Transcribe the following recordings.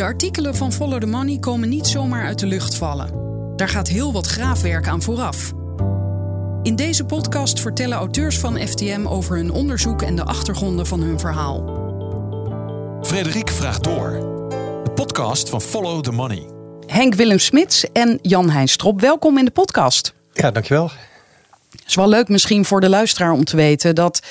De artikelen van Follow the Money komen niet zomaar uit de lucht vallen. Daar gaat heel wat graafwerk aan vooraf. In deze podcast vertellen auteurs van FTM over hun onderzoek en de achtergronden van hun verhaal. Frederik vraagt door. De podcast van Follow the Money. Henk Willem Smits en Jan Hein Strop, welkom in de podcast. Ja, dankjewel. Het is wel leuk misschien voor de luisteraar om te weten dat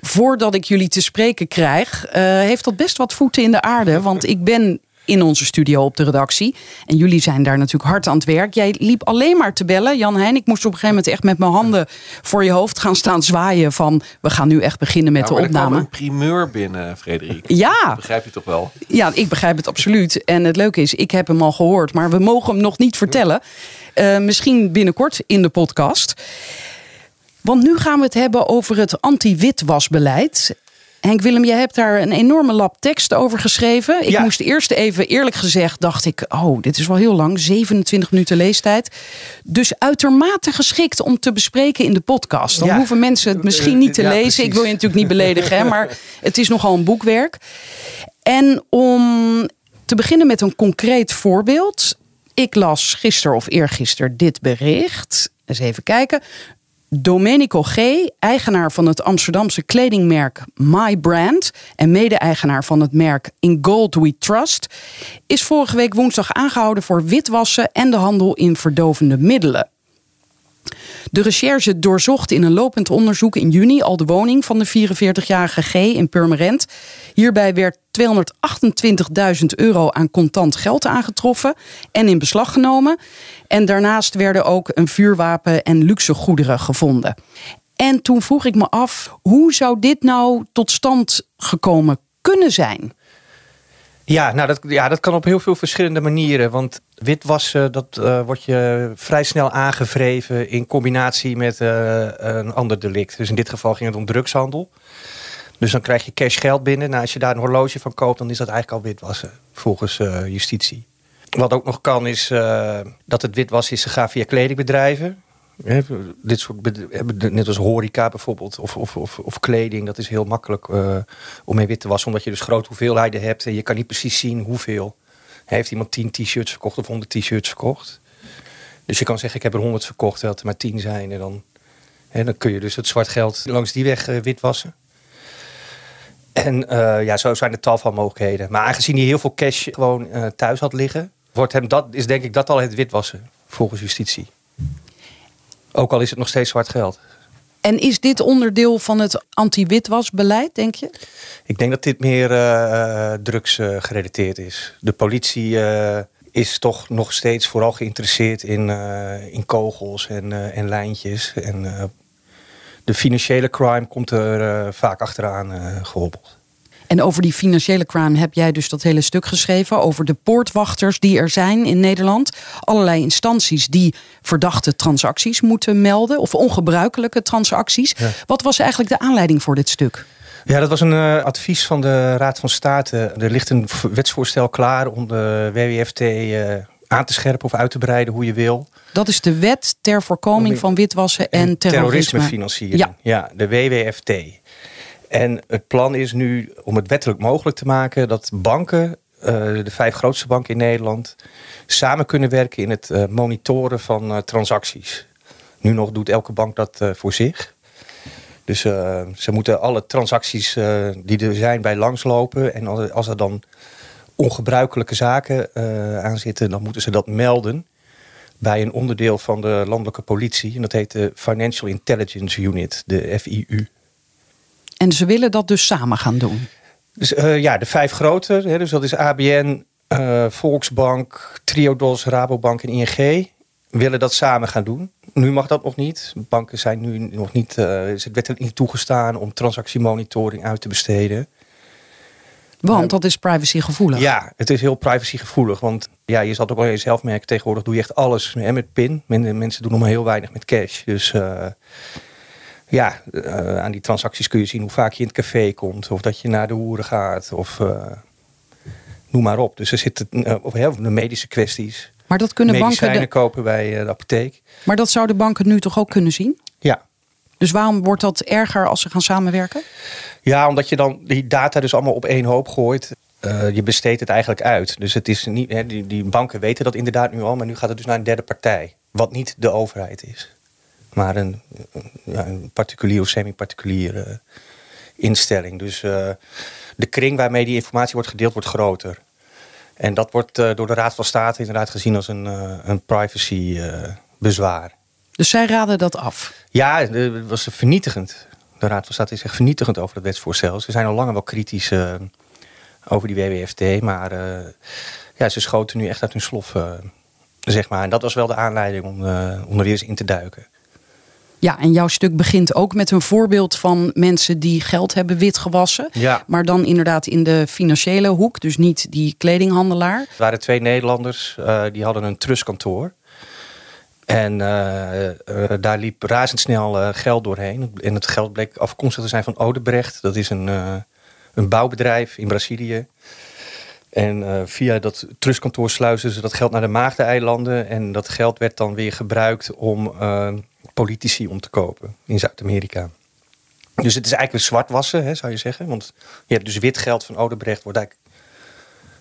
voordat ik jullie te spreken krijg, uh, heeft dat best wat voeten in de aarde. Want ik ben in onze studio op de redactie. En jullie zijn daar natuurlijk hard aan het werk. Jij liep alleen maar te bellen, Jan Heijn. Ik moest op een gegeven moment echt met mijn handen voor je hoofd gaan staan zwaaien. Van we gaan nu echt beginnen met de opname. Een primeur binnen, Frederik. Ja. Dat begrijp je toch wel? Ja, ik begrijp het absoluut. En het leuke is, ik heb hem al gehoord, maar we mogen hem nog niet vertellen. Uh, misschien binnenkort in de podcast. Want nu gaan we het hebben over het anti-witwasbeleid. Henk Willem, jij hebt daar een enorme lap tekst over geschreven. Ik moest eerst even, eerlijk gezegd, dacht ik, oh, dit is wel heel lang, 27 minuten leestijd. Dus uitermate geschikt om te bespreken in de podcast. Dan hoeven mensen het misschien niet te lezen. Ik wil je natuurlijk niet beledigen, hè, maar het is nogal een boekwerk. En om te beginnen met een concreet voorbeeld. Ik las gisteren of eergisteren dit bericht. Eens even kijken. Domenico G., eigenaar van het Amsterdamse kledingmerk My Brand en mede-eigenaar van het merk In Gold We Trust, is vorige week woensdag aangehouden voor witwassen en de handel in verdovende middelen. De recherche doorzocht in een lopend onderzoek in juni al de woning van de 44-jarige G in Purmerend. Hierbij werd 228.000 euro aan contant geld aangetroffen en in beslag genomen. En daarnaast werden ook een vuurwapen en luxe goederen gevonden. En toen vroeg ik me af, hoe zou dit nou tot stand gekomen kunnen zijn? Ja, nou dat, ja, dat kan op heel veel verschillende manieren. Want witwassen, dat uh, wordt je vrij snel aangevreven in combinatie met uh, een ander delict. Dus in dit geval ging het om drugshandel. Dus dan krijg je cash geld binnen. Nou, als je daar een horloge van koopt, dan is dat eigenlijk al witwassen, volgens uh, justitie. Wat ook nog kan, is dat het witwassen is gegaan via kledingbedrijven. Dit soort net als horeca bijvoorbeeld, of, of, of, of kleding, dat is heel makkelijk uh, om mee wit te wassen, omdat je dus grote hoeveelheden hebt en je kan niet precies zien hoeveel. Heeft iemand 10 t-shirts verkocht of 100 t-shirts verkocht? Dus je kan zeggen, ik heb er 100 verkocht, terwijl er maar 10 zijn. En dan, dan kun je dus het zwart geld langs die weg uh, witwassen. En uh, ja, zo zijn er tal van mogelijkheden. Maar aangezien hij heel veel cash gewoon thuis had liggen, wordt hem dat, is denk ik dat al het witwassen, volgens justitie. Ook al is het nog steeds zwart geld. En is dit onderdeel van het anti-witwasbeleid, denk je? Ik denk dat dit meer uh, drugs uh, gerelateerd is. De politie uh, is toch nog steeds vooral geïnteresseerd in, in kogels en, en lijntjes. En de financiële crime komt er vaak achteraan gehobbeld. En over die financiële crime heb jij dus dat hele stuk geschreven. Over de poortwachters die er zijn in Nederland. Allerlei instanties die verdachte transacties moeten melden. Of ongebruikelijke transacties. Wat was eigenlijk de aanleiding voor dit stuk? Ja, dat was een uh, advies van de Raad van State. Er ligt een wetsvoorstel klaar om de WWFT uh, aan te scherpen of uit te breiden hoe je wil. Dat is de wet ter voorkoming van witwassen en, en terrorisme. terrorismefinanciering. Ja. ja, de WWFT. En het plan is nu om het wettelijk mogelijk te maken dat banken, uh, de vijf grootste banken in Nederland, samen kunnen werken in het uh, monitoren van uh, transacties. Nu nog doet elke bank dat voor zich. Dus ze moeten alle transacties die er zijn bij langslopen. En als, als er dan ongebruikelijke zaken aan zitten, dan moeten ze dat melden bij een onderdeel van de landelijke politie. En dat heet de Financial Intelligence Unit, de FIU. En ze willen dat dus samen gaan doen. Dus uh, ja, de vijf grote. Hè, dus dat is ABN, uh, Volksbank, Triodos, Rabobank en ING. Willen dat samen gaan doen. Nu mag dat nog niet. Banken zijn nu nog niet. Uh, het werd niet toegestaan om transactiemonitoring uit te besteden. Want dat is privacygevoelig. Ja, het is heel privacygevoelig. Want ja, je zal het ook wel zelf merken. Tegenwoordig doe je echt alles hè, met PIN. Mensen doen nog maar heel weinig met cash. Dus ja, uh, aan die transacties kun je zien hoe vaak je in het café komt. Of dat je naar de hoeren gaat. Of uh, noem maar op. Dus er zitten uh, of heel veel medische kwesties. Maar dat kunnen Medicijnen banken... De... kopen bij de apotheek. Maar dat zouden banken nu toch ook kunnen zien? Ja. Dus waarom wordt dat erger als ze gaan samenwerken? Ja, omdat je dan die data dus allemaal op één hoop gooit. eh, je besteedt het eigenlijk uit. Dus het is niet, hè, die, die banken weten dat inderdaad nu al, maar nu gaat het dus naar een derde partij. Wat niet de overheid is, maar een, ja, een particulier of semi-particuliere instelling. Dus uh, de kring waarmee die informatie wordt gedeeld, wordt groter. En dat wordt uh, door de Raad van State inderdaad gezien als een, uh, een privacy bezwaar. Dus zij raden dat af? Ja, het was vernietigend. De Raad van State is echt vernietigend over het wetsvoorstel. Ze zijn al langer wel kritisch over die WWFT. Maar ja, ze schoten nu echt uit hun slof, zeg maar. En dat was wel de aanleiding om, om er eens in te duiken. Ja, en jouw stuk begint ook met een voorbeeld van mensen die geld hebben witgewassen. Ja. Maar dan inderdaad in de financiële hoek, dus niet die kledinghandelaar. Er waren twee Nederlanders, die hadden een trustkantoor. En daar liep razendsnel geld doorheen. En het geld bleek afkomstig te zijn van Odebrecht. Dat is een een bouwbedrijf in Brazilië. En uh, via dat trustkantoor sluizen ze dat geld naar de Maagdeneilanden. En dat geld werd dan weer gebruikt om uh, politici om te kopen in Zuid-Amerika. Dus het is eigenlijk een zwartwassen, hè, zou je zeggen. Want je hebt dus wit geld van Odebrecht, wordt eigenlijk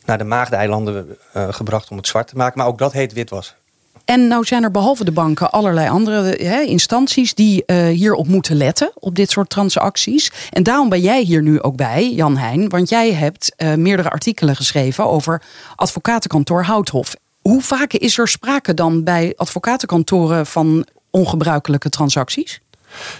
naar de Maagdeneilanden uh, gebracht om het zwart te maken. Maar ook dat heet witwassen. En nou zijn er behalve de banken allerlei andere instanties die uh, hierop moeten letten, op dit soort transacties. En daarom ben jij hier nu ook bij, Jan Heijn, want jij hebt uh, meerdere artikelen geschreven over advocatenkantoor Houthof. Hoe vaak is er sprake dan bij advocatenkantoren van ongebruikelijke transacties?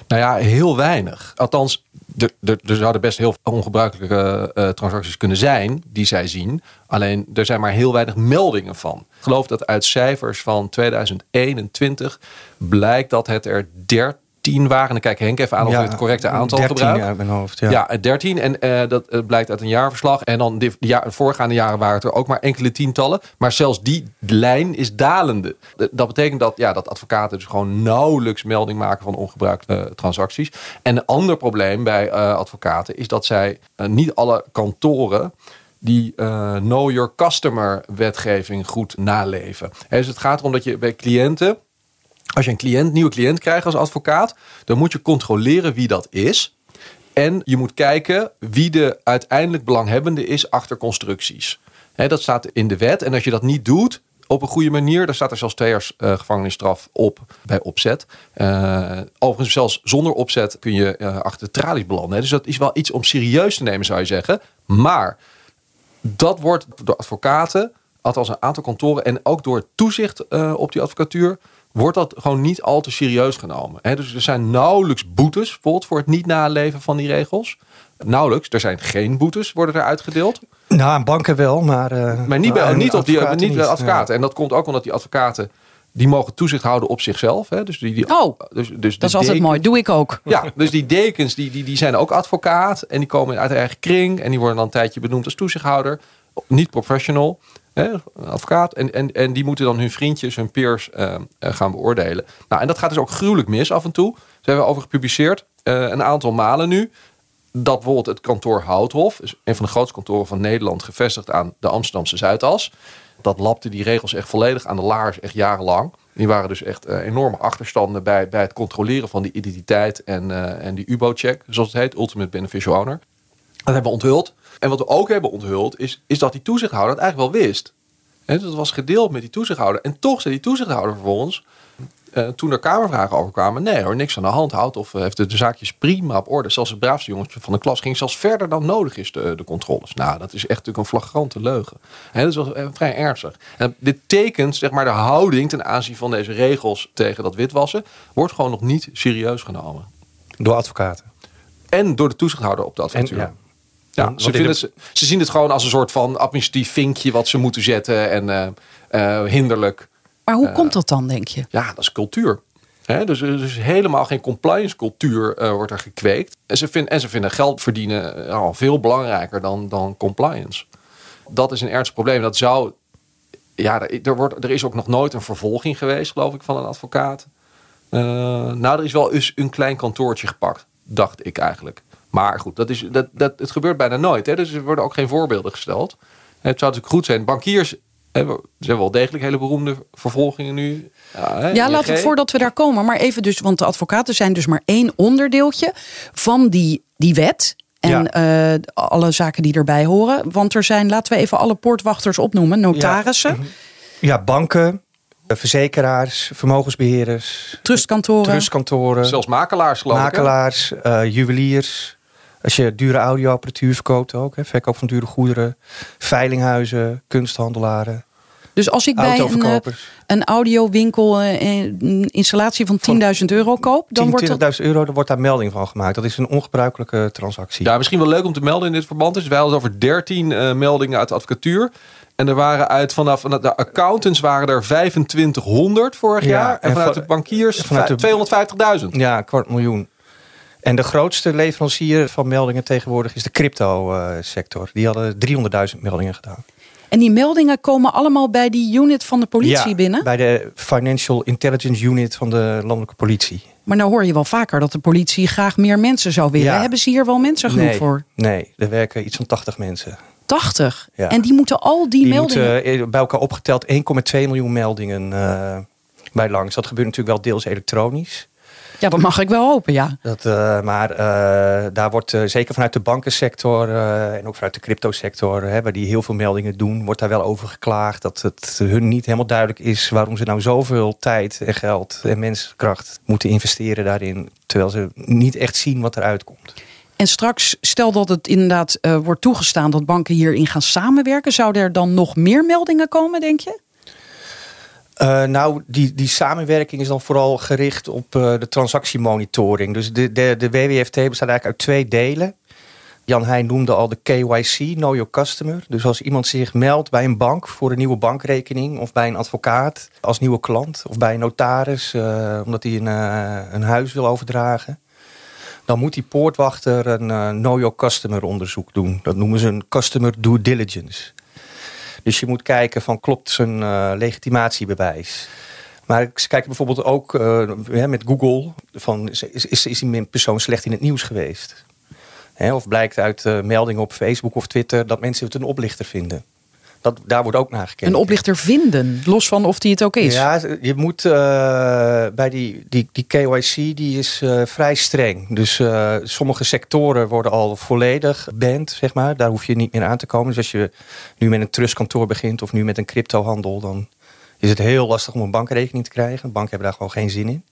Nou ja, heel weinig. Althans, er, zouden best heel ongebruikelijke uh, transacties kunnen zijn die zij zien. Alleen er zijn maar heel weinig meldingen van. Ik geloof dat uit cijfers van 2021 blijkt dat het er 13 tien waren. En dan kijk Henk even aan of ja, het correcte aantal 13 gebruikt. uit mijn hoofd. Ja, ja 13. En uh, dat uh, blijkt uit een jaarverslag. En dan de, jaar, voorgaande jaren waren het er ook maar enkele tientallen. Maar zelfs die lijn is dalende. Dat betekent dat, ja, dat advocaten dus gewoon nauwelijks melding maken van ongebruikte uh, transacties. En een ander probleem bij advocaten is dat zij niet alle kantoren die uh, know your customer wetgeving goed naleven. He, dus het gaat erom dat je bij cliënten als je een cliënt, nieuwe cliënt krijgt als advocaat, dan moet je controleren wie dat is. En je moet kijken wie de uiteindelijk belanghebbende is achter constructies. dat staat in de wet. En als je dat niet doet op een goede manier, dan staat er zelfs twee jaar uh, gevangenisstraf op bij opzet. Uh, overigens, zelfs zonder opzet kun je uh, achter de tralies belanden. Dus dat is wel iets om serieus te nemen, zou je zeggen. Maar dat wordt door advocaten, althans een aantal kantoren en ook door toezicht op die advocatuur wordt dat gewoon niet al te serieus genomen. He, dus er zijn nauwelijks boetes, bijvoorbeeld voor het niet naleven van die regels. Nauwelijks, er zijn geen boetes, worden er uitgedeeld. Nou, aan banken wel, maar... Uh, maar niet bij, niet op die, niet bij advocaten. Ja. En dat komt ook omdat die advocaten die mogen toezicht houden op zichzelf. Hè? Dus die, die, oh, dus, dus dat is altijd mooi. Doe ik ook. Ja, dus die dekens die, die, die zijn ook advocaat. En die komen uit eigen kring. En die worden dan een tijdje benoemd als toezichthouder. Niet professional. Hè, advocaat. En, en, en die moeten dan hun vriendjes, hun peers uh, gaan beoordelen. Nou, en dat gaat dus ook gruwelijk mis af en toe. Ze hebben over gepubliceerd uh, een aantal malen nu. Dat bijvoorbeeld het kantoor Houthof, een van de grootste kantoren van Nederland, gevestigd aan de Amsterdamse Zuidas. Dat lapte die regels echt volledig aan de laars, echt jarenlang. Die waren dus echt enorme achterstanden bij, bij het controleren van die identiteit en, en die UBO-check, zoals het heet, Ultimate Beneficial Owner. Dat hebben we onthuld. En wat we ook hebben onthuld, is, is dat die toezichthouder het eigenlijk wel wist. He, dat was gedeeld met die toezichthouder. En toch zei die toezichthouder vervolgens, uh, toen er kamervragen over kwamen, nee hoor, niks aan de hand. Houdt of heeft de, de zaakjes prima op orde. Zelfs het braafste jongetje van de klas ging zelfs verder dan nodig is, de, de controles. Nou, dat is echt natuurlijk een flagrante leugen. En dat is wel vrij ernstig. En dit tekent, zeg maar, de houding ten aanzien van deze regels tegen dat witwassen, wordt gewoon nog niet serieus genomen. Door advocaten. En door de toezichthouder op de advocatuur. En, ja. Ja, ze, vinden, ze, ze, zien het gewoon als een soort van administratief vinkje wat ze moeten zetten en uh, uh, hinderlijk. Maar hoe uh, komt dat dan, denk je? Ja, dat is cultuur. He, dus, dus helemaal geen compliance cultuur wordt er gekweekt. En ze, vind, en ze vinden geld verdienen al veel belangrijker dan, dan compliance. Dat is een ernstig probleem. Dat zou. Ja, er, wordt, er is ook nog nooit een vervolging geweest, geloof ik, van een advocaat. nou, er is wel eens een klein kantoortje gepakt, dacht ik eigenlijk. Maar goed, dat is, dat, dat, het gebeurt bijna nooit. Hè? Dus er worden ook geen voorbeelden gesteld. Het zou natuurlijk goed zijn. Bankiers er zijn wel degelijk hele beroemde vervolgingen nu. Ja, hè, ja laten we voordat we daar komen. Maar even dus, want de advocaten zijn dus maar één onderdeeltje van die, die wet. En eh, alle zaken die erbij horen. Want er zijn, laten we even alle poortwachters opnoemen, notarissen, Ja, banken, eh, verzekeraars, vermogensbeheerders, trustkantoren. trustkantoren, Zelfs makelaars geloof makelaars, eh, juweliers. Als je dure audioapparatuur verkoopt ook, hè, verkoop van dure goederen, veilinghuizen, kunsthandelaren, Dus als ik bij een, eh, een audiowinkel eh, een installatie van 10.000 euro koop, dan 10.000, wordt dat 20.000 euro, dan wordt daar melding van gemaakt. Dat is een ongebruikelijke transactie. Ja, misschien wel leuk om te melden in dit verband is. Wij hadden over 13 eh, meldingen uit de advocatuur. En er waren uit vanaf vanuit de accountants waren er 2500 vorig Ja, jaar. En, en vanuit va- de bankiers vanuit de- 250.000. Ja, kwart miljoen. En de grootste leverancier van meldingen tegenwoordig is de crypto-sector. Die hadden 300.000 meldingen gedaan. En die meldingen komen allemaal bij die unit van de politie Ja, binnen. Bij de Financial Intelligence Unit van de landelijke politie. Maar nou hoor je wel vaker dat de politie graag meer mensen zou willen. Ja. Hebben ze hier wel mensen genoeg nee, voor? Nee, er werken iets van 80 mensen. 80. Ja. En die moeten al die, Die meldingen. moeten eh, bij elkaar opgeteld 1,2 miljoen meldingen eh, bij langs. Dat gebeurt natuurlijk wel deels elektronisch. Ja, dat mag ik wel hopen, ja. Dat, eh, maar eh, daar wordt eh, zeker vanuit de bankensector en ook vanuit de cryptosector, hè, waar die heel veel meldingen doen, wordt daar wel over geklaagd dat het hun niet helemaal duidelijk is waarom ze nou zoveel tijd en geld en menskracht moeten investeren daarin, terwijl ze niet echt zien wat eruit komt. En straks, stel dat het inderdaad wordt toegestaan dat banken hierin gaan samenwerken, zouden er dan nog meer meldingen komen, denk je? Eh, nou, die, die samenwerking is dan vooral gericht op eh, de transactiemonitoring. Dus de, de, de WWFT bestaat eigenlijk uit twee delen. Jan Heijn noemde al de KYC, Know Your Customer. Dus als iemand zich meldt bij een bank voor een nieuwe bankrekening... of bij een advocaat als nieuwe klant... of bij een notaris eh, omdat hij een, een huis wil overdragen... dan moet die poortwachter een Know Your Customer onderzoek doen. Dat noemen ze een Customer Due Diligence. Dus je moet kijken van klopt zijn eh, legitimatiebewijs. Maar ze kijken bijvoorbeeld ook eh, met Google van is, is, is die persoon slecht in het nieuws geweest? Hè, of blijkt uit eh, meldingen op Facebook of Twitter dat mensen het een oplichter vinden. Dat, daar wordt ook naar gekeken. Een oplichter vinden, los van of die het ook is. Ja, je moet eh, bij die, die, die KYC, die is eh, vrij streng. Dus eh, sommige sectoren worden al volledig band, zeg maar. Daar hoef je niet meer aan te komen. Dus als je nu met een trustkantoor begint of nu met een cryptohandel, dan is het heel lastig om een bankrekening te krijgen. Banken hebben daar gewoon geen zin in.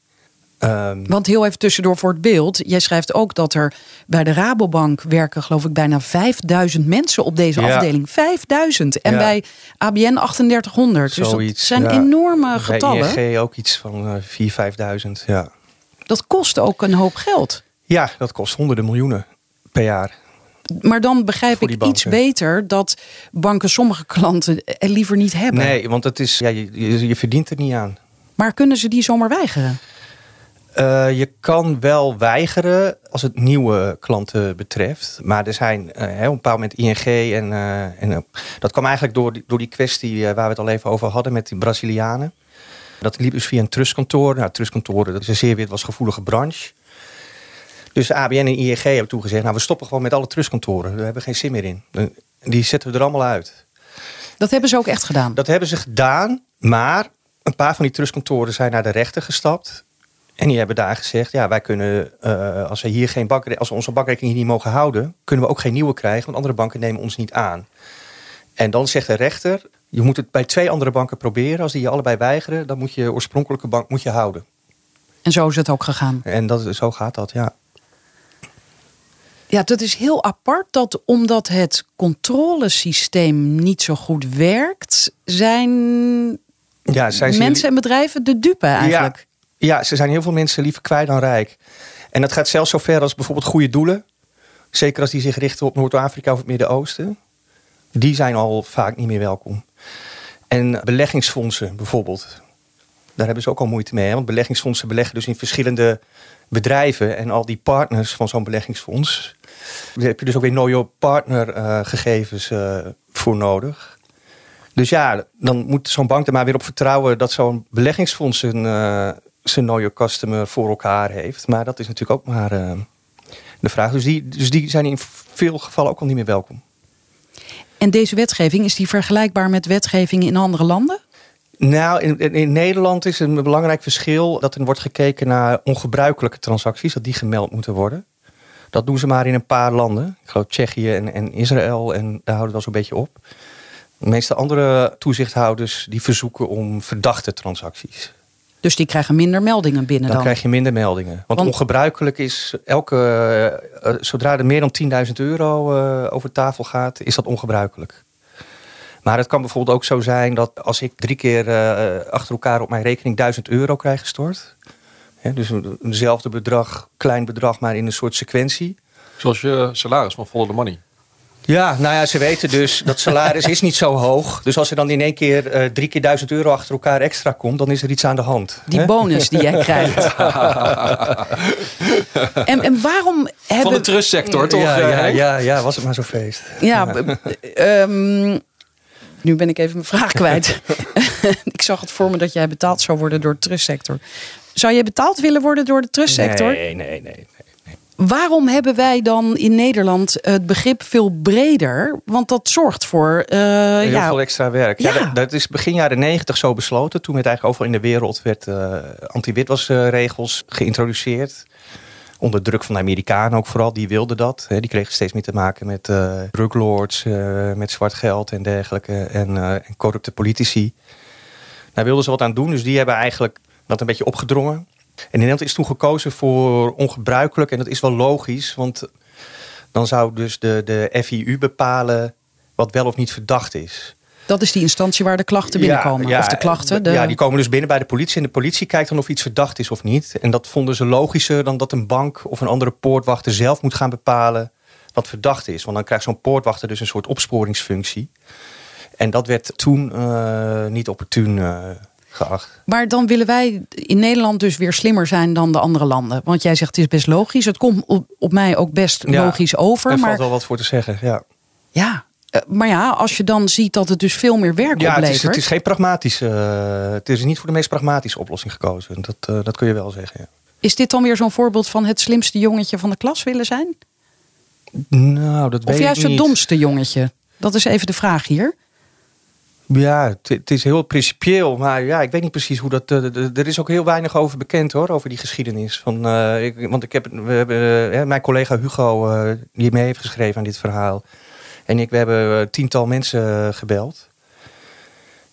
Ehm, Want heel even tussendoor voor het beeld. Jij schrijft ook dat er bij de Rabobank werken, geloof ik, bijna 5000 mensen op deze Ja. afdeling. 5000. En Ja. bij ABN 3800. Dus dat zoiets, zijn ja. enorme getallen. Bij ING ook iets van eh 4.000, 5.000, ja. Dat kost ook een hoop geld. Ja, dat kost honderden miljoenen per jaar. Maar dan begrijp ik iets beter dat banken sommige klanten er liever niet hebben. Nee, want het is, ja, je, je, je verdient er niet aan. Maar kunnen ze die zomaar weigeren? Eh, je kan wel weigeren als het nieuwe klanten betreft. Maar er zijn eh, op een bepaald moment ING en, eh, en dat kwam eigenlijk door die, door die kwestie waar we het al even over hadden met die Brazilianen. Dat liep dus via een trustkantoor. Nou, trustkantoren, dat is een zeer witwasgevoelige branche. Dus ABN en ING hebben toen gezegd, nou we stoppen gewoon met alle trustkantoren. We hebben geen zin meer in. Die zetten we er allemaal uit. Dat hebben ze ook echt gedaan. Dat hebben ze gedaan, maar een paar van die trustkantoren zijn naar de rechter gestapt. En die hebben daar gezegd, ja, wij kunnen, eh, als, we hier geen bank, als we onze bankrekening hier niet mogen houden, kunnen we ook geen nieuwe krijgen, want andere banken nemen ons niet aan. En dan zegt de rechter, je moet het bij twee andere banken proberen. Als die je allebei weigeren, dan moet je oorspronkelijke bank moet je houden. En zo is het ook gegaan. En dat, zo gaat dat, ja. Ja, dat is heel apart dat omdat het controlesysteem niet zo goed werkt, zijn ja zijn ze mensen en bedrijven de dupe eigenlijk. Ja, ja, ze zijn heel veel mensen liever kwijt dan rijk. En dat gaat zelfs zo ver als bijvoorbeeld goede doelen. Zeker als die zich richten op Noord-Afrika of het Midden-Oosten. Die zijn al vaak niet meer welkom. En beleggingsfondsen bijvoorbeeld. Daar hebben ze ook al moeite mee. Want beleggingsfondsen beleggen dus in verschillende bedrijven. En al die partners van zo'n beleggingsfonds. Daar heb je dus ook weer know your partner eh, eh, voor nodig. Dus ja, dan moet zo'n bank er maar weer op vertrouwen dat zo'n beleggingsfonds zijn, eh, zijn know your customer voor elkaar heeft. Maar dat is natuurlijk ook maar eh, de vraag. Dus die, dus die zijn in veel gevallen ook al niet meer welkom. En deze wetgeving, is die vergelijkbaar met wetgeving in andere landen? Nou, in, in- Nederland is een belangrijk verschil dat er wordt gekeken naar ongebruikelijke transacties, dat die gemeld moeten worden. Dat doen ze maar in een paar landen. Ik geloof Tsjechië en, en Israël. En daar houden we zo'n beetje op. De meeste andere toezichthouders die verzoeken om verdachte transacties. Dus die krijgen minder meldingen binnen Dan dan. krijg je minder meldingen. Want, Want- ongebruikelijk is elke. eh, eh, zodra er meer dan 10.000 euro eh, over tafel gaat, is dat ongebruikelijk. Maar het kan bijvoorbeeld ook zo zijn dat als ik drie keer eh, achter elkaar op mijn rekening 1000 euro krijg gestort. Hè, dus een, eenzelfde bedrag, klein bedrag, maar in een soort sequentie. Zoals je salaris van Follow the Money. Ja, nou ja, ze weten dus dat salaris is niet zo hoog. Dus als er dan in één keer eh, drie keer 1000 euro achter elkaar extra komt, dan is er iets aan de hand. Die hè? bonus die jij krijgt. en, en waarom hebben... Van de trustsector, toch? Ja, ja, ja, ja, was het maar zo'n feest. Ja, ehm, nu ben ik even mijn vraag kwijt. ik zag het voor me dat jij betaald zou worden door de trustsector. Zou je betaald willen worden door de trustsector? Nee, nee, nee. Waarom hebben wij dan in Nederland het begrip veel breder? Want dat zorgt voor. eh, Heel ja, veel extra werk. Ja. Ja. dat, dat is begin jaren negentig zo besloten. Toen werd eigenlijk overal in de wereld werd, eh, anti-witwasregels geïntroduceerd. Onder druk van de Amerikanen ook vooral. Die wilden dat. Die kregen steeds meer te maken met eh druglords, met zwart geld en dergelijke. En, en corrupte politici. Daar wilden ze wat aan doen. Dus die hebben eigenlijk dat een beetje opgedrongen. En in Nederland is toen gekozen voor ongebruikelijk. En dat is wel logisch. Want dan zou dus de, de FIU bepalen wat wel of niet verdacht is. dat is die instantie waar de klachten binnenkomen. of de klachten. De... Ja, die komen dus binnen bij de politie. En de politie kijkt dan of iets verdacht is of niet. En dat vonden ze logischer dan dat een bank of een andere poortwachter zelf moet gaan bepalen wat verdacht is. Want dan krijgt zo'n poortwachter dus een soort opsporingsfunctie. En dat werd toen eh, niet opportun eh, geacht. Maar dan willen wij in Nederland dus weer slimmer zijn dan de andere landen. Want jij zegt het is best logisch. Het komt op, op mij ook best Ja, logisch over. Er Maar valt wel wat voor te zeggen, ja. ja, eh, maar ja, als je dan ziet dat het dus veel meer werk Ja, het oplevert. is, het is geen pragmatische... eh, het is niet voor de meest pragmatische oplossing gekozen. Dat, eh, dat kun je wel zeggen, ja. Is dit dan weer zo'n voorbeeld van het slimste jongetje van de klas willen zijn? Nou, dat weet Of juist ik het niet. domste jongetje? Dat is even de vraag hier. Ja, het, is heel principieel, maar ja, ik weet niet precies hoe dat. eh, er is ook heel weinig over bekend hoor, over die geschiedenis. Van, eh, ik, want ik heb, we hebben, eh, mijn collega Hugo, die mee heeft geschreven aan dit verhaal, en ik, we hebben tiental mensen gebeld.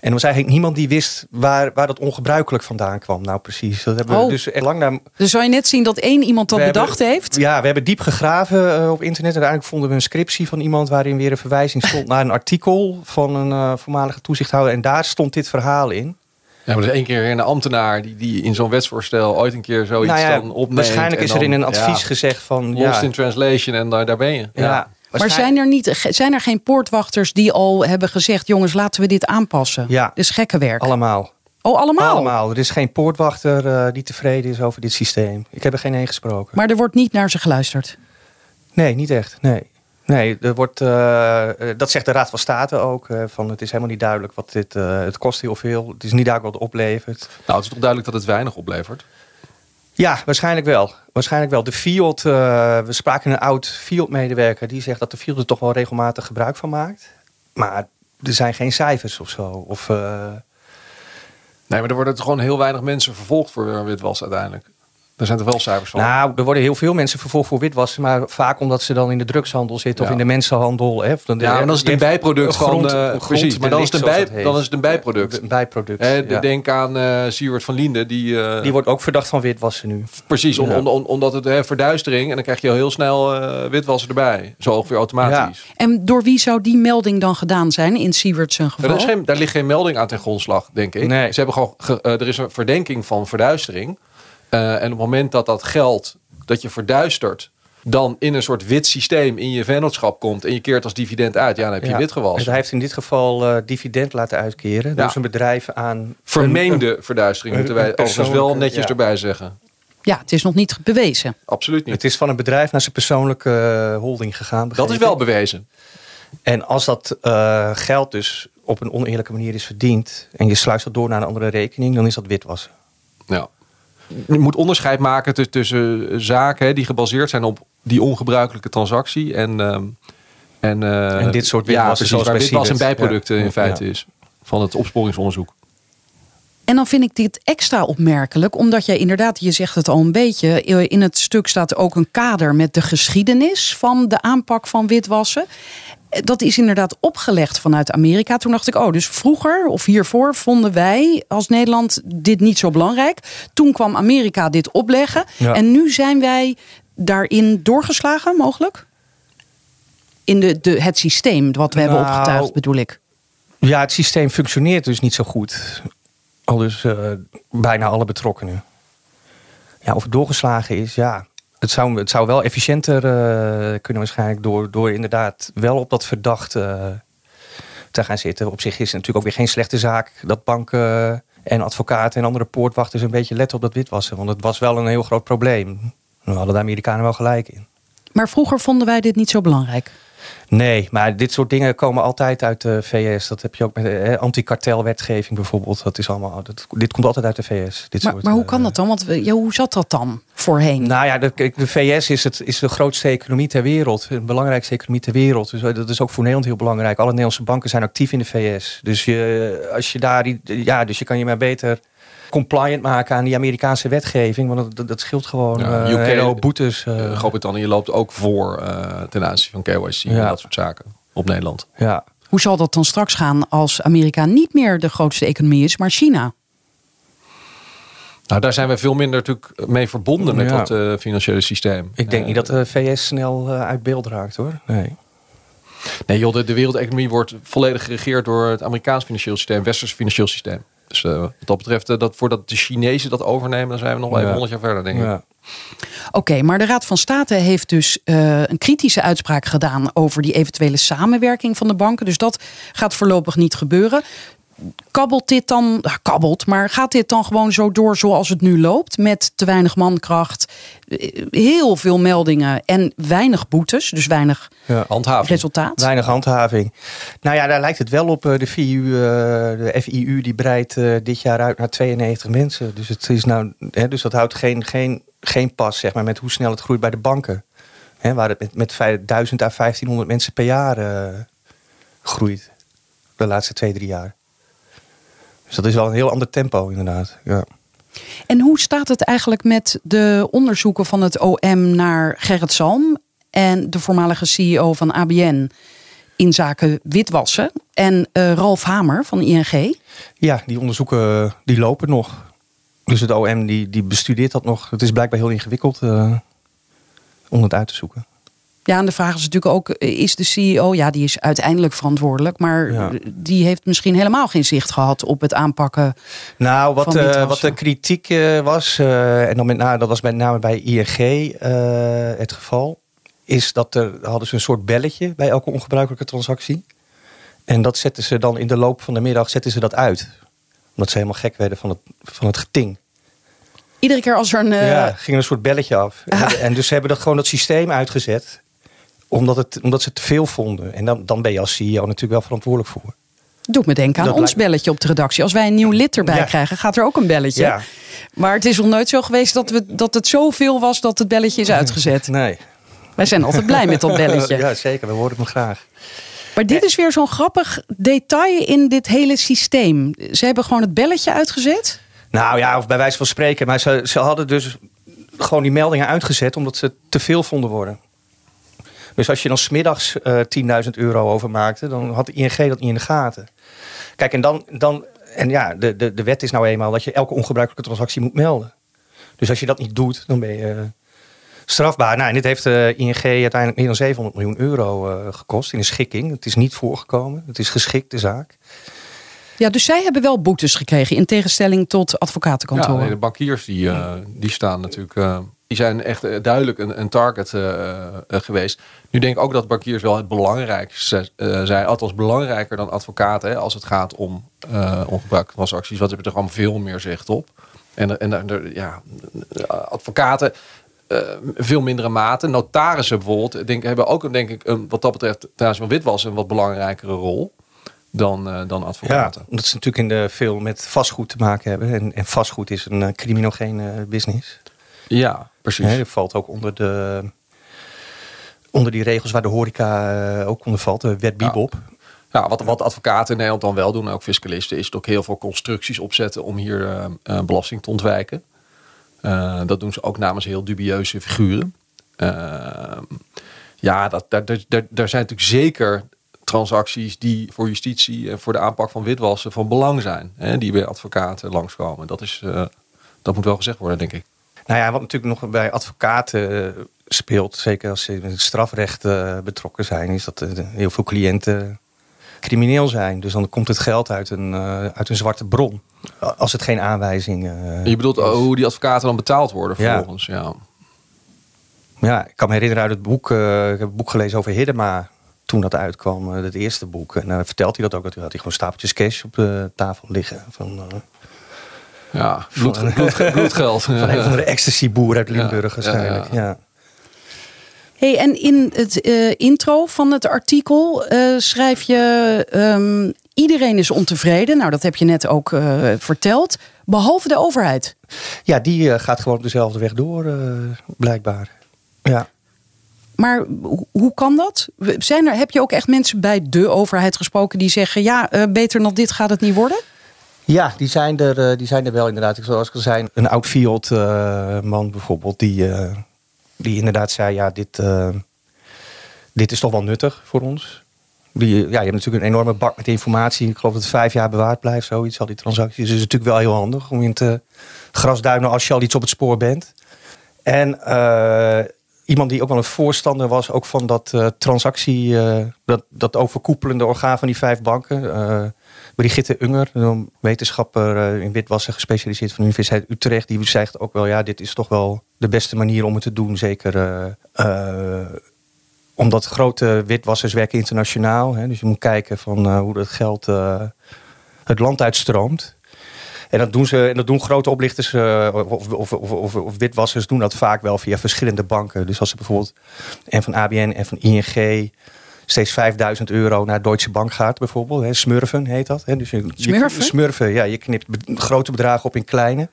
En er was eigenlijk niemand die wist waar, waar dat ongebruikelijk vandaan kwam. Nou, precies. Dat hebben Oh. we dus echt lang naar. Dus zou je net zien dat één iemand dat We hebben- bedacht heeft? Ja, we hebben diep gegraven eh, op internet. En uiteindelijk vonden we een scriptie van iemand waarin weer een verwijzing stond naar een artikel van een eh, voormalige toezichthouder. En daar stond dit verhaal in. Ja, maar er is één keer een ambtenaar die, die in zo'n wetsvoorstel ooit een keer zoiets Nou ja, dan opneemt. waarschijnlijk is er in een advies ja, gezegd van. Lost Ja, in translation en daar, daar ben je. ja, Maar zijn er, niet, zijn er geen poortwachters die al hebben gezegd... jongens, laten we dit aanpassen? Ja. Dit is gekke werk. allemaal. oh, allemaal? Allemaal. Er is geen poortwachter eh, die tevreden is over dit systeem. Ik heb er geen één gesproken. Maar er wordt niet naar ze geluisterd. Nee, niet echt. Nee. Nee, er wordt, eh, eh, dat zegt de Raad van State ook. eh, van het is helemaal niet duidelijk wat dit. eh, het kost heel veel. Het is niet duidelijk wat het oplevert. Nou, het is toch duidelijk dat het weinig oplevert. Ja, waarschijnlijk wel. Waarschijnlijk wel. De Field, eh, we spraken een oud Field-medewerker. Die zegt dat de Field er toch wel regelmatig gebruik van maakt. Maar er zijn geen cijfers of zo. Of, eh, Nee, maar er worden gewoon heel weinig mensen vervolgd voor eh, witwas uiteindelijk. Er zijn er wel cijfers van. Nou, er worden heel veel mensen vervolgd voor witwassen. Maar vaak omdat ze dan in de drugshandel zitten. Of in de mensenhandel. Hè, dan- ja, maar dan is het een bijproduct van... grond- eh, grond- precies, maar dan is, het een bij, dan is het een bijproduct. Een bijproduct. Hè, ja. Denk aan eh Siewert van Linden. Die, eh, Die wordt ook verdacht van witwassen nu. Precies, om, Ja. om, om- omdat het hè, verduistering... en dan krijg je al heel snel eh, witwassen erbij. Zo ongeveer automatisch. En door wie zou die melding dan gedaan zijn in Ja, geval? er is geen, daar ligt geen melding aan ten grondslag, denk ik. Nee. Ze hebben gewoon ge- er is een verdenking van verduistering. Eh, en op het moment dat dat geld dat je verduistert... dan in een soort wit systeem in je vennootschap komt... en je keert als dividend uit, ja, dan heb je Ja. wit Dus gewassen. hij heeft in dit geval eh, dividend laten uitkeren. Ja. Door zijn bedrijf aan... Vermeende verduistering, een- moeten wij overigens wel netjes ja. erbij zeggen. Ja, het is nog niet bewezen. Absoluut niet. Het is van een bedrijf naar zijn persoonlijke eh, holding gegaan. Dat is wel bewezen. En als dat eh, geld dus op een oneerlijke manier is verdiend... en je sluist dat door naar een andere rekening... dan is dat witwassen. Ja. Je moet onderscheid maken tussen, tussen zaken die gebaseerd zijn op die ongebruikelijke transactie en, ehm, en, eh, En dit soort ja, witwassen precies, zoals waar witwas een bijproduct Ja. in feite Ja. is van het opsporingsonderzoek. En dan vind ik dit extra opmerkelijk, omdat jij inderdaad, je zegt het al een beetje, in het stuk staat ook een kader met de geschiedenis van de aanpak van witwassen. Dat is inderdaad opgelegd vanuit Amerika. Toen dacht ik, oh, dus vroeger of hiervoor vonden wij als Nederland dit niet zo belangrijk. Toen kwam Amerika dit opleggen. Ja. En nu zijn wij daarin doorgeslagen, mogelijk? In de, de, het systeem wat we hebben Nou, opgetuigd, bedoel ik. Ja, het systeem functioneert dus niet zo goed. Al dus eh, bijna alle betrokkenen. Ja, of het doorgeslagen is, ja. Het zou, het zou wel efficiënter eh, kunnen waarschijnlijk door, door inderdaad wel op dat verdacht eh, te gaan zitten. Op zich is het natuurlijk ook weer geen slechte zaak dat banken en advocaten en andere poortwachters een beetje letten op dat witwassen. Want het was wel een heel groot probleem. We hadden de Amerikanen wel gelijk in. Maar vroeger vonden wij dit niet zo belangrijk. Nee, maar dit soort dingen komen altijd uit de VS. Dat heb je ook met eh, antikartelwetgeving bijvoorbeeld. Dat is allemaal, dat, dit komt altijd uit de VS. Dit Maar, soort, maar hoe eh, kan dat dan? Want ja, hoe zat dat dan voorheen? Nou ja, de, VS is, het, is de grootste economie ter wereld. De belangrijkste economie ter wereld. Dus eh, dat is ook voor Nederland heel belangrijk. Alle Nederlandse banken zijn actief in de VS. Dus je, als je daar, ja, dus je kan je maar beter compliant maken aan die Amerikaanse wetgeving. Want dat, scheelt gewoon Ja, eh, UK, hoop boetes. eh, Eh, Groot-Brittannië loopt ook voor eh, ten aanzien van KYC en dat soort zaken op Nederland. ja. Hoe zal dat dan straks gaan als Amerika niet meer de grootste economie is, maar China? Nou, daar zijn we veel minder natuurlijk mee verbonden met Ja. dat eh, financiële systeem. Ik denk niet dat de VS snel uit beeld raakt hoor. Nee. Nee joh, de, de wereldeconomie wordt volledig geregeerd door het Amerikaans financieel systeem, Westers financieel systeem. Dus eh, wat dat betreft, eh, dat, voordat de Chinezen dat overnemen, dan zijn we nog wel even. 100 jaar verder, denk ik. Ja. Oké, maar de Raad van State heeft dus eh, een kritische uitspraak gedaan over die eventuele samenwerking van de banken. Dus dat gaat voorlopig niet gebeuren. Kabbelt dit dan, kabbelt, maar gaat dit dan gewoon zo door zoals het nu loopt? Met te weinig mankracht, eh, heel veel meldingen en weinig boetes, dus weinig Ja. Handhaving. resultaat. Weinig handhaving. Nou ja, daar lijkt het wel op. Eh, De, VU, eh, de FIU die breidt dit jaar uit naar 92 mensen. Dus, het is nou, hè, dus dat houdt geen, geen, geen pas zeg maar, met hoe snel het groeit bij de banken. Hè, waar het met, met vijf- 1000 à 1500 mensen per jaar groeit. De laatste twee, drie jaar. Dus dat is wel een heel ander tempo inderdaad. Ja. En hoe staat het eigenlijk met de onderzoeken van het OM naar Gerrit Salm en de voormalige CEO van ABN in zaken witwassen en eh, Ralf Hamer van ING? Ja, die onderzoeken eh, die lopen nog. Dus het OM die, die bestudeert dat nog. Het is blijkbaar heel ingewikkeld eh, om het uit te zoeken. Ja, en de vraag is natuurlijk ook, eh, is de CEO, ja, die is uiteindelijk verantwoordelijk, maar Ja. die heeft misschien helemaal geen zicht gehad op het aanpakken. Nou, wat, Van eh, wat de kritiek eh, was, en dan met name, dat was met name bij ING het geval, is dat er hadden ze een soort belletje bij elke ongebruikelijke transactie. En dat zetten ze dan in de loop van de middag zetten ze dat uit. Omdat ze helemaal gek werden van het, van het geting. Iedere keer als er een. ja, ging er een soort belletje af. En, Ah. en dus ze hebben dat gewoon dat systeem uitgezet. Omdat, het, omdat ze te veel vonden. En dan, dan ben je als CEO natuurlijk wel verantwoordelijk voor. Doet me denken aan Dat ons lijkt- belletje op de redactie. Als wij een nieuw lid erbij Ja. krijgen, gaat er ook een belletje. Ja. Maar het is nog nooit zo geweest dat, we, dat het zoveel was dat het belletje is uitgezet. Nee. Wij zijn altijd blij met dat belletje. Ja, zeker. We horen het graag. Maar dit is weer zo'n grappig detail in dit hele systeem. Ze hebben gewoon het belletje uitgezet. Nou ja, of bij wijze van spreken. Maar ze, ze hadden dus gewoon die meldingen uitgezet omdat ze te veel vonden worden. Dus als je dan smiddags eh 10.000 euro overmaakte, dan had de ING dat niet in de gaten. Kijk, en dan, dan en ja, de, de, de wet is nou eenmaal dat je elke ongebruikelijke transactie moet melden. Dus als je dat niet doet, dan ben je eh, strafbaar. Nou, en dit heeft de ING uiteindelijk meer dan 700 miljoen euro eh, gekost in een schikking. Het is niet voorgekomen. Het is geschikt, de zaak. Ja, dus zij hebben wel boetes gekregen in tegenstelling tot Ja, advocatenkantoren. nee, de bankiers die, eh, die staan natuurlijk. Die zijn echt eh, duidelijk een, een target eh, eh, geweest. Nu denk ik ook dat bankiers wel het belangrijkste zijn. Althans belangrijker dan advocaten. Hè, als het gaat om ongebruikte transacties. Want ze hebben er gewoon veel meer zicht op. En, en, ja, advocaten veel mindere mate. Notarissen bijvoorbeeld denk, hebben ook denk ik een, wat dat betreft trouwens van witwas een wat belangrijkere rol dan, dan advocaten. Ja, omdat ze natuurlijk in de veel met vastgoed te maken hebben. En, en vastgoed is een criminogene business. Ja, precies. Nee, dat valt ook onder, de, onder die regels waar de horeca uh, ook onder valt. De wet Bibop. Ja. Wat, wat advocaten in Nederland dan wel doen, en ook fiscalisten, is ook heel veel constructies opzetten om hier eh, eh, belasting te ontwijken. Eh, dat doen ze ook namens heel dubieuze figuren. Ja, dat, daar, daar, daar, daar zijn natuurlijk zeker transacties die voor justitie en voor de aanpak van witwassen van belang zijn. Hè, die bij advocaten langskomen. Dat, is, dat moet wel gezegd worden, denk ik. Nou ja, wat natuurlijk nog bij advocaten speelt, zeker als ze in het strafrecht uh, betrokken zijn, is dat heel veel cliënten crimineel zijn. Dus dan komt het geld uit een, uit een zwarte bron. Als het geen aanwijzing uh, Je bedoelt oh, hoe die advocaten dan betaald worden vervolgens, ja. ja. Ja, ik kan me herinneren uit het boek, uh, ik heb een boek gelezen over Hiddema toen dat uitkwam, het eerste boek. En dan vertelt hij dat ook, dat hij gewoon stapeltjes cash op de tafel liggen. Van, ja, bloed, van, bloed, bloedgeld. van een van de ecstasy-boer uit Limburg waarschijnlijk, ja. ja. Hey, en in het uh, intro van het artikel uh, schrijf je: um, iedereen is ontevreden. Nou, dat heb je net ook uh, verteld. Behalve de overheid. Ja, die gaat gewoon op dezelfde weg door, blijkbaar. Ja. Maar hoe kan dat? Zijn er, heb je ook echt mensen bij de overheid gesproken die zeggen: ja, beter dan dit gaat het niet worden? Ja, die zijn er, die zijn er wel inderdaad. Zoals ik al zei, een oud Fiat man bijvoorbeeld, die die inderdaad zei, ja, dit, dit is toch wel nuttig voor ons. Die, ja, je hebt natuurlijk een enorme bak met informatie. Ik geloof dat het vijf jaar bewaard blijft, zoiets, al die transacties. Dus het is natuurlijk wel heel handig om in te grasduinen als je al iets op het spoor bent. En iemand die ook wel een voorstander was, ook van dat uh, transactie, uh, dat, dat overkoepelende orgaan van die vijf banken. Brigitte Unger, een wetenschapper in witwassen gespecialiseerd van de Universiteit Utrecht, die zegt ook wel, ja, dit is toch wel de beste manier om het te doen. Zeker omdat grote witwassers werken internationaal. Hè, dus je moet kijken van hoe dat geld het land uitstroomt. En dat doen, ze, en dat doen grote oplichters of, of, of, of, witwassers doen dat vaak wel via verschillende banken. Dus als ze bijvoorbeeld en van ABN en van ING steeds 5000 euro naar Deutsche Bank gaat bijvoorbeeld. Hè, smurfen heet dat. Hè. Dus je, smurfen? Je, smurfen, ja. Je knipt grote bedragen op in kleine.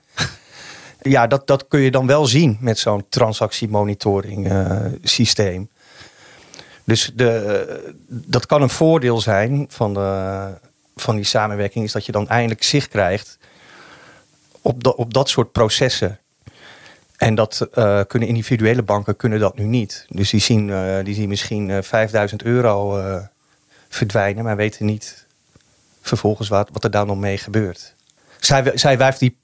ja, dat, dat kun je dan wel zien met zo'n transactiemonitoring uh, systeem. Dus de, dat kan een voordeel zijn van, de, van die samenwerking, is dat je dan eindelijk zicht krijgt op, op dat soort processen. En dat uh, kunnen individuele banken kunnen dat nu niet. Dus die zien, uh, die zien misschien uh, 5000 euro verdwijnen, maar weten niet vervolgens wat, wat er daar nog mee gebeurt zij, zij wijft die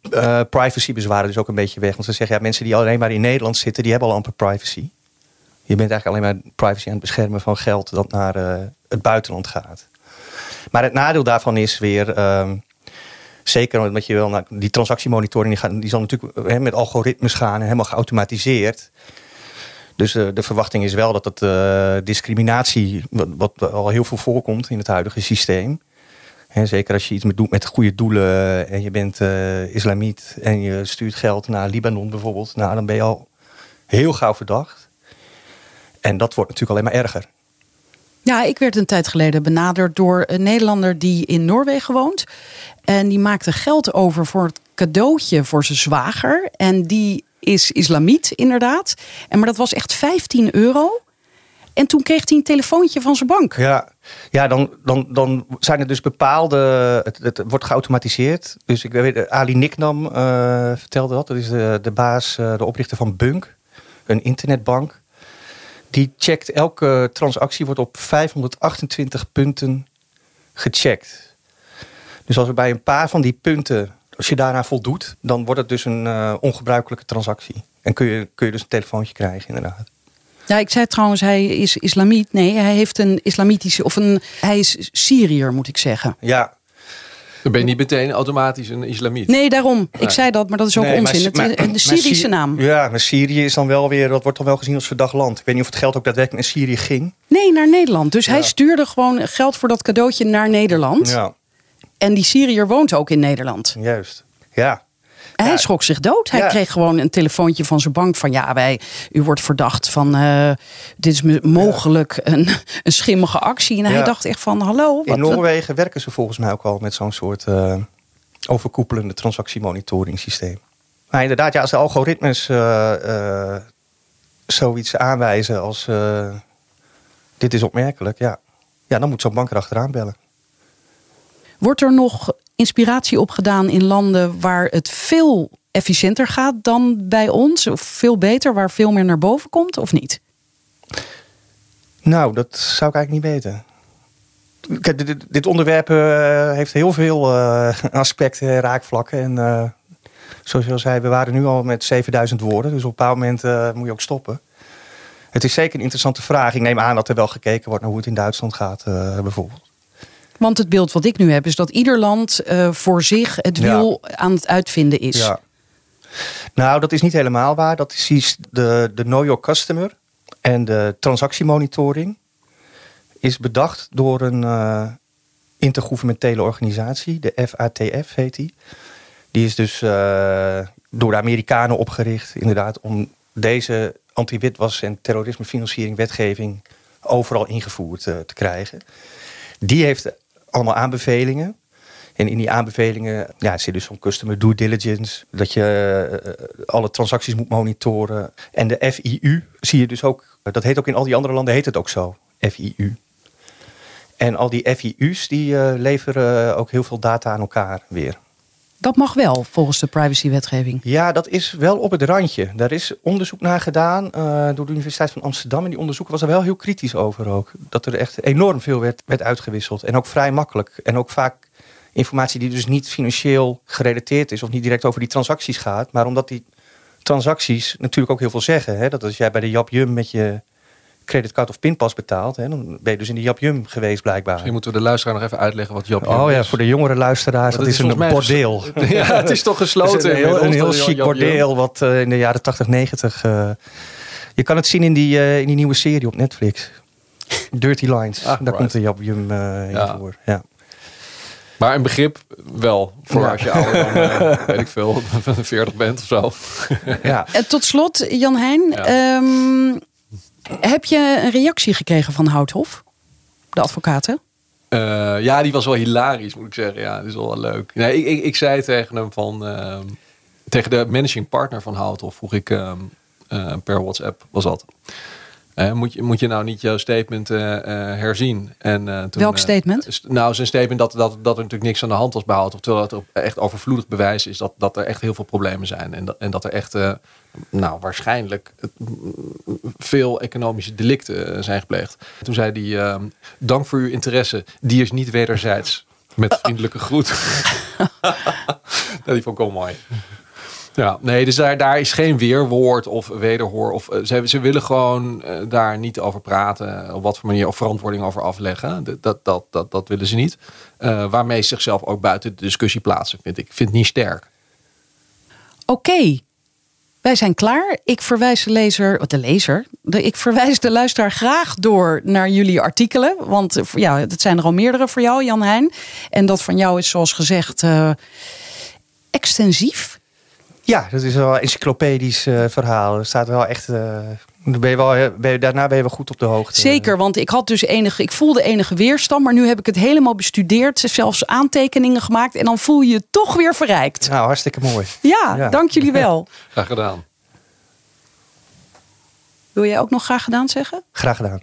privacybezwaren dus ook een beetje weg. Want ze zeggen, ja, mensen die alleen maar in Nederland zitten, die hebben al amper privacy. Je bent eigenlijk alleen maar privacy aan het beschermen van geld dat naar het buitenland gaat. Maar het nadeel daarvan is weer, uh, zeker omdat je wel die transactiemonitoring, die, die zal natuurlijk he, met algoritmes gaan en helemaal geautomatiseerd. Dus uh, de verwachting is wel dat het discriminatie, wat, al heel veel voorkomt in het huidige systeem, zeker als je iets doet met goede doelen en je bent islamiet en je stuurt geld naar Libanon bijvoorbeeld. Nou, dan ben je al heel gauw verdacht. En dat wordt natuurlijk alleen maar erger. Ja, ik werd een tijd geleden benaderd door een Nederlander die in Noorwegen woont. En die maakte geld over voor het cadeautje voor zijn zwager. En die is islamiet, inderdaad. En maar dat was echt 15 euro. En toen kreeg hij een telefoontje van zijn bank. Ja, ja dan, dan, dan zijn er dus bepaalde. Het, wordt geautomatiseerd. Dus ik weet, Ali Niknam uh, vertelde dat. Dat is de, de baas, uh, de oprichter van Bunk, een internetbank. Die checkt elke transactie, wordt op 528 punten gecheckt. Dus als er bij een paar van die punten, als je daaraan voldoet, dan wordt het dus een uh, ongebruikelijke transactie. En kun je, kun je dus een telefoontje krijgen, inderdaad. Ja, ik zei trouwens, hij is islamiet. Nee, hij heeft een islamitische, of een, hij is Syriër, moet ik zeggen. Ja. Dan ben je niet meteen automatisch een islamiet. Nee, daarom. Ik zei dat, maar dat is ook nee, onzin. Maar, het, de Syrische naam. Ja, maar Syrië is dan wel weer, dat wordt dan wel gezien als verdacht land. Ik weet niet of het geld ook daadwerkelijk naar Syrië ging. Nee, naar Nederland. Dus ja. hij stuurde gewoon geld voor dat cadeautje naar Nederland. Ja. En die Syriër woont ook in Nederland. Juist. Ja. Hij schrok zich dood. Hij kreeg gewoon een telefoontje van zijn bank van ja, wij, u wordt verdacht van uh, dit is mogelijk een, een schimmige actie. En hij dacht echt van hallo. Wat, In Noorwegen werken ze volgens mij ook al met zo'n soort uh, overkoepelende transactiemonitoring systeem. Maar inderdaad, ja, als de algoritmes uh, zoiets aanwijzen als dit is opmerkelijk, ja, ja dan moet zo'n bank erachteraan bellen. Wordt er nog inspiratie opgedaan in landen waar het veel efficiënter gaat dan bij ons? Of veel beter, waar veel meer naar boven komt, of niet? Nou, dat zou ik eigenlijk niet weten. Dit, dit onderwerp uh, heeft heel veel uh, aspecten, raakvlakken. En uh, zoals je al zei, we waren nu al met 7000 woorden. Dus op een bepaald moment moet je ook stoppen. Het is zeker een interessante vraag. Ik neem aan dat er wel gekeken wordt naar hoe het in Duitsland gaat, bijvoorbeeld. Want het beeld wat ik nu heb is dat ieder land voor zich het wiel aan het uitvinden is. Ja. Nou, dat is niet helemaal waar. Dat is de, de Know Your Customer en de transactiemonitoring is bedacht door een uh, intergouvernementele organisatie, de FATF heet die. Die is dus uh, door de Amerikanen opgericht, inderdaad, om deze anti-witwas- en terrorismefinanciering wetgeving overal ingevoerd uh, te krijgen. Die heeft allemaal aanbevelingen. En in die aanbevelingen ja, zit dus zo'n customer due diligence. Dat je alle transacties moet monitoren. En de FIU zie je dus ook. Dat heet ook in al die andere landen heet het ook zo. FIU. En al die FIU's die uh, leveren ook heel veel data aan elkaar weer. Dat mag wel volgens de privacywetgeving. Ja, dat is wel op het randje. Daar is onderzoek naar gedaan uh, door de Universiteit van Amsterdam. En die onderzoek was er wel heel kritisch over ook. Dat er echt enorm veel werd, werd uitgewisseld. En ook vrij makkelijk. En ook vaak informatie die dus niet financieel gerelateerd is. Of niet direct over die transacties gaat. Maar omdat die transacties natuurlijk ook heel veel zeggen. Hè? Dat als jij bij de Jap Jum met je creditcard of pinpas betaalt, hè, dan ben je dus in de Japjum geweest blijkbaar. Misschien moeten we de luisteraar nog even uitleggen wat Japjum oh, ja, voor de jongere luisteraars, dat, is, een bordeel. ja, het is toch gesloten. een heel, een heel chic bordeel wat uh, in de jaren 80, 90... Uh, je kan het zien in die, uh, in die nieuwe serie op Netflix. Dirty Lines. Ah, Daar komt de Japjum in ja. voor. Ja. Maar een begrip wel, voor ja. als je ouder dan, uh, weet ik veel, 40 bent of zo. ja. En tot slot, Jan Heijn. Ja. Um, heb je een reactie gekregen van Houthof, de advocaten? Uh, ja, die was wel hilarisch, moet ik zeggen. Ja, dat is wel leuk. Nee, ik, ik, ik zei tegen hem van... Uh, tegen de managing partner van Houthof vroeg ik uh, per WhatsApp, was dat. Uh, moet, je, moet je nou niet jouw statement uh, uh, herzien? En, toen, Welk statement? nou, zijn statement dat, dat, dat er natuurlijk niks aan de hand was behaald. Terwijl het echt overvloedig bewijs is dat, dat er echt heel veel problemen zijn. En dat, en dat er echt, nou, waarschijnlijk veel economische delicten zijn gepleegd. Toen zei hij, dank voor uw interesse. Die is niet wederzijds. Met vriendelijke groet. die vond ik wel mooi. Ja, nee, dus daar, daar is geen weerwoord of wederhoor. Of, uh, ze, ze willen gewoon uh, daar niet over praten. Op wat voor manier of verantwoording over afleggen. Dat, dat, dat, dat, willen ze niet. Waarmee ze zichzelf ook buiten de discussie plaatsen, vind ik. Vind het niet sterk. Oké. Wij zijn klaar. Ik verwijs de lezer, de lezer, ik verwijs de luisteraar graag door naar jullie artikelen. Want ja, het zijn er al meerdere voor jou, Jan Heijn. En dat van jou is zoals gezegd extensief. Ja, dat is wel een encyclopedisch uh, verhaal. Er staat wel echt. Uh, ben je wel, ben je, daarna ben je wel goed op de hoogte. Zeker, want ik had dus enige, ik voelde enige weerstand, maar nu heb ik het helemaal bestudeerd, zelfs aantekeningen gemaakt en dan voel je je toch weer verrijkt. Nou, hartstikke mooi. Ja, ja. dank jullie wel. graag gedaan. Wil jij ook nog graag gedaan zeggen? Graag gedaan.